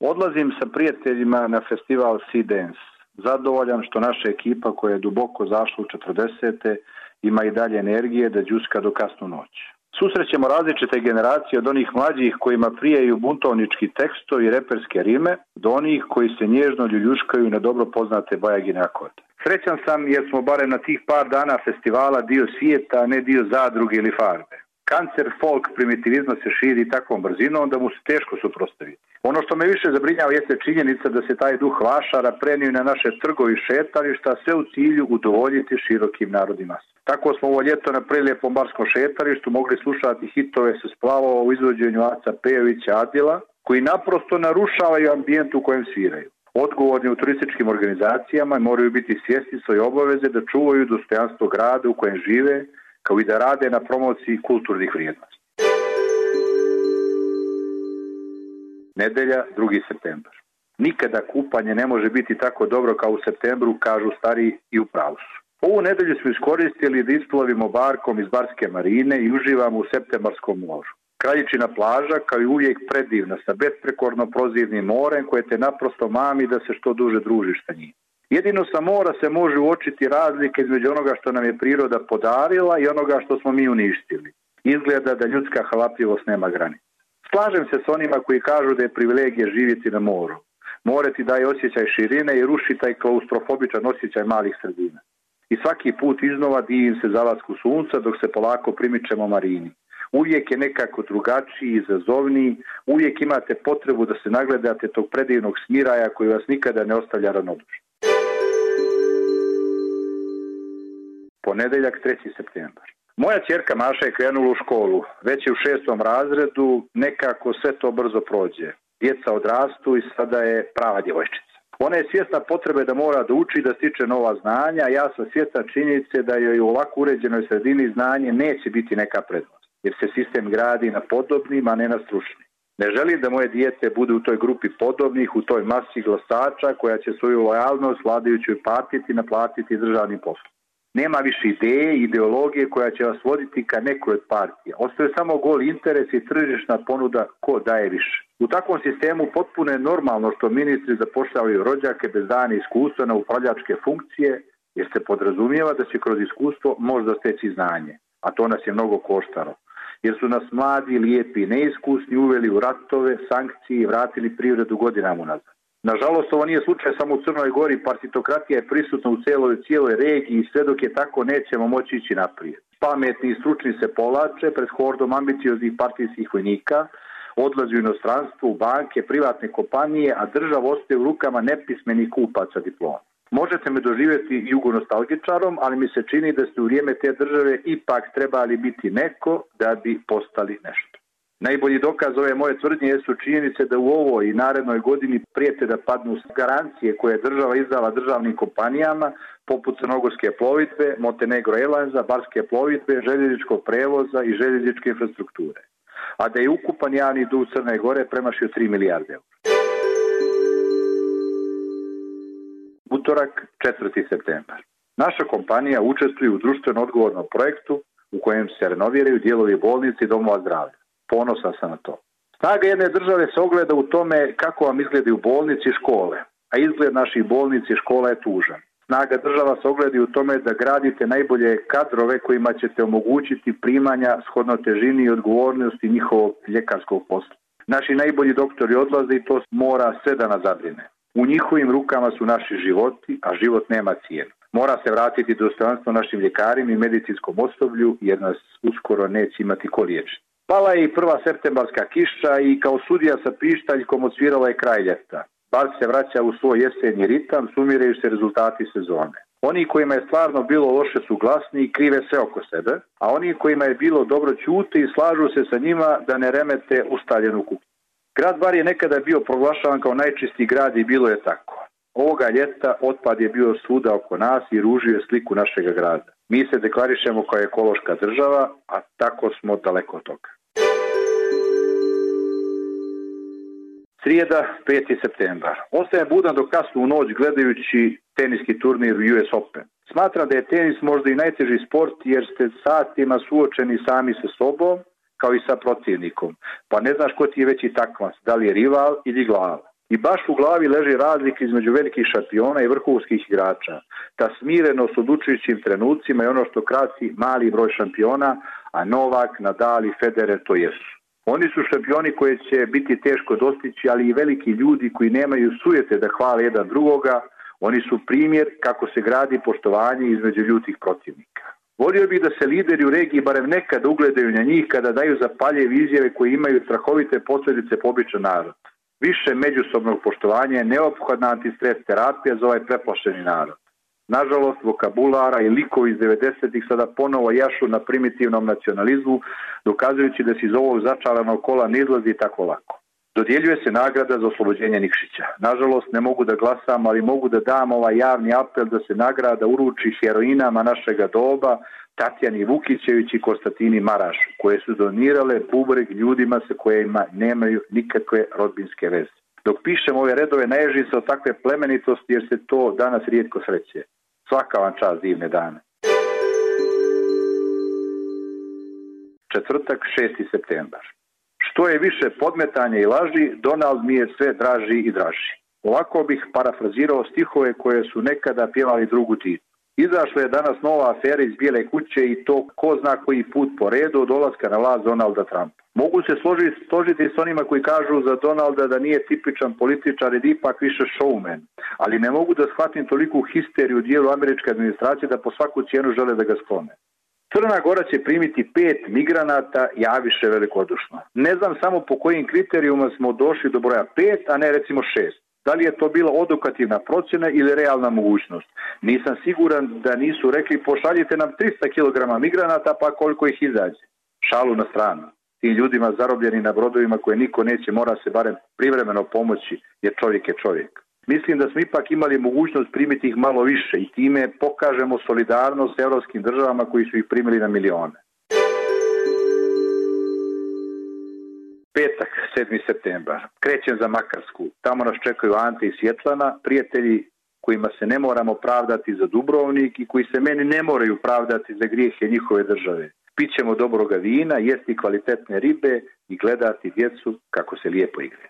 Odlazim sa prijateljima na festival Sea Dance. Zadovoljan što naša ekipa koja je duboko zašla u 40. ima i dalje energije da džuska do kasnu noć. Susrećemo različite generacije od onih mlađih kojima prijaju buntovnički tekstovi i reperske rime do onih koji se nježno ljuljuškaju na dobro poznate bajagine akorde. Srećan sam jer smo barem na tih par dana festivala dio svijeta, a ne dio zadruge ili farbe. Kancer folk primitivizma se širi takvom brzinom da mu se teško suprostaviti. Ono što me više zabrinjava jeste činjenica da se taj duh vašara prenio na naše trgovi šetališta sve u cilju udovoljiti širokim narodima. Tako smo ovo ljeto na prelijepom barskom šetalištu mogli slušati hitove se splavova u izvođenju Aca Pejovića Adila, koji naprosto narušavaju ambijent u kojem sviraju. Odgovorni u turističkim organizacijama moraju biti svjesni svoje obaveze da čuvaju dostojanstvo grada u kojem žive, kao i da rade na promociji kulturnih vrijednosti. Nedelja, 2. septembar. Nikada kupanje ne može biti tako dobro kao u septembru, kažu stari i u pravu. Ovu nedelju smo iskoristili da isplovimo barkom iz Barske marine i uživamo u septembarskom moru. Kraljičina plaža, kao i uvijek predivna, sa besprekorno prozirnim morem koje te naprosto mami da se što duže družiš sa njim. Jedino sa mora se može uočiti razlike između onoga što nam je priroda podarila i onoga što smo mi uništili. Izgleda da ljudska halapljivost nema granica. Slažem se s onima koji kažu da je privilegija živjeti na moru. More ti daje osjećaj širine i ruši taj klaustrofobičan osjećaj malih sredina. I svaki put iznova divim se zalasku sunca dok se polako primičemo marini. Uvijek je nekako drugačiji, izazovniji, uvijek imate potrebu da se nagledate tog predivnog smiraja koji vas nikada ne ostavlja ravnodušno. Ponedeljak 3. septembar. Moja čerka Maša je krenula u školu. Već je u šestom razredu, nekako sve to brzo prođe. Djeca odrastu i sada je prava djevojčica. Ona je svjesna potrebe da mora da uči da stiče nova znanja, ja sam svjesna činjenice da joj u ovako uređenoj sredini znanje neće biti neka prednost, jer se sistem gradi na podobnim, a ne na stručnim. Ne želim da moje dijete bude u toj grupi podobnih, u toj masi glasača koja će svoju lojalnost vladajućoj partiti naplatiti državnim poslom. Nema više ideje ideologije koja će vas voditi ka nekoj od partija. Ostaje samo gol interes i tržišna ponuda ko daje više. U takvom sistemu potpuno je normalno što ministri zapošljavaju rođake bez dane iskustva na upravljačke funkcije, jer se podrazumijeva da će kroz iskustvo možda steći znanje, a to nas je mnogo koštaro. Jer su nas mladi, lijepi i neiskusni uveli u ratove, sankcije i vratili privredu godinama unazad. Nažalost, ovo nije slučaj samo u Crnoj Gori, partitokratija je prisutna u cijeloj, cijeloj regiji i sve dok je tako nećemo moći ići naprijed. Pametni i stručni se polače pred hordom ambicioznih partijskih vojnika, odlazi u inostranstvo, u banke, privatne kompanije, a država ostaje u rukama nepismenih kupaca diploma. Možete me doživjeti jugonostalgičarom, ali mi se čini da ste u vrijeme te države ipak trebali biti neko da bi postali nešto. Najbolji dokaz ove moje tvrdnje su činjenice da u ovoj i narednoj godini prijete da padnu garancije koje je država izdala državnim kompanijama poput Crnogorske plovidbe, Montenegro Airlinesa, Barske plovidbe, željezničkog prevoza i željezničke infrastrukture. A da je ukupan javni dug Crne Gore premašio 3 milijarde eura. Utorak, 4. septembar. Naša kompanija učestvuje u društveno odgovornom projektu u kojem se renoviraju dijelovi bolnice i domova zdravlja. Ponosan sam na to. Snaga jedne države se ogleda u tome kako vam izgledaju bolnici i škole, a izgled naših bolnici i škola je tužan. Snaga država se ogleda u tome da gradite najbolje kadrove kojima ćete omogućiti primanja shodno težini i odgovornosti njihovog ljekarskog posla. Naši najbolji doktori odlaze i to mora sve da nas zabrine. U njihovim rukama su naši životi, a život nema cijenu. Mora se vratiti dostojanstvo našim ljekarima i medicinskom osoblju jer nas uskoro neće imati ko liječiti. Pala je i prva septembarska kiša i kao sudija sa pištaljkom odsvirala je kraj ljeta. Bar se vraća u svoj jesenji ritam, sumiraju se rezultati sezone. Oni kojima je stvarno bilo loše su glasni i krive sve oko sebe, a oni kojima je bilo dobro ćute i slažu se sa njima da ne remete ustaljenu kuću. Grad Bar je nekada bio proglašavan kao najčistiji grad i bilo je tako. Ovoga ljeta otpad je bio svuda oko nas i ružio je sliku našega grada. Mi se deklarišemo kao ekološka država, a tako smo daleko od toga. Srijeda, 5. septembar. Ostajem budan do kasnu u noć gledajući teniski turnir US Open. Smatram da je tenis možda i najteži sport jer ste satima suočeni sami sa sobom kao i sa protivnikom. Pa ne znaš ko ti je veći takvac, da li je rival ili glava. I baš u glavi leži razlika između velikih šampiona i vrhunskih igrača. Ta smirenost odlučujućim trenucima je ono što krasi mali broj šampiona, a Novak, Nadal i Federer to jesu. Oni su šampioni koje će biti teško dostići, ali i veliki ljudi koji nemaju sujete da hvale jedan drugoga, oni su primjer kako se gradi poštovanje između ljutih protivnika. Volio bih da se lideri u regiji barem nekad ugledaju na njih kada daju zapalje izjave koje imaju strahovite posljedice po narod. Više međusobnog poštovanja je neophodna antistres terapija za ovaj preplašeni narod. Nažalost, vokabulara i likovi iz 90-ih sada ponovo jašu na primitivnom nacionalizmu, dokazujući da se iz ovog začaranog kola ne izlazi tako lako. Dodjeljuje se nagrada za oslobođenje Nikšića. Nažalost, ne mogu da glasam, ali mogu da dam ovaj javni apel da se nagrada uruči heroinama našega doba, Tatjani Vukićević i Konstantini Maraš, koje su donirale bubreg ljudima sa kojima nemaju nikakve rodbinske veze. Dok pišem ove redove, naježi se od takve plemenitosti jer se to danas rijetko sreće. Svaka vam čast divne dane. Četvrtak, 6. septembar. Što je više podmetanja i laži, Donald mi je sve draži i draži. Ovako bih parafrazirao stihove koje su nekada pjevali drugu titu. Izašla je danas nova afera iz Bijele kuće i to ko zna koji put po redu od dolaska na vlast Donalda Trumpa. Mogu se složiti, složiti s onima koji kažu za Donalda da nije tipičan političar i ipak više showman, ali ne mogu da shvatim toliku histeriju u dijelu američke administracije da po svaku cijenu žele da ga sklone. Crna Gora će primiti pet migranata, javiše velikodušno. Ne znam samo po kojim kriterijuma smo došli do broja pet, a ne recimo šest. Da li je to bila odukativna procjena ili realna mogućnost? Nisam siguran da nisu rekli pošaljite nam 300 kg migranata pa koliko ih izađe. Šalu na stranu. Tim ljudima zarobljeni na brodovima koje niko neće mora se barem privremeno pomoći jer čovjek je čovjek. Mislim da smo ipak imali mogućnost primiti ih malo više i time pokažemo solidarnost s europskim državama koji su ih primili na milione. Petak, 7. septembar. Krećem za Makarsku. Tamo nas čekaju Ante i Svjetlana, prijatelji kojima se ne moramo pravdati za Dubrovnik i koji se meni ne moraju pravdati za grijehe njihove države. Pićemo dobroga vina, jesti kvalitetne ribe i gledati djecu kako se lijepo igraju.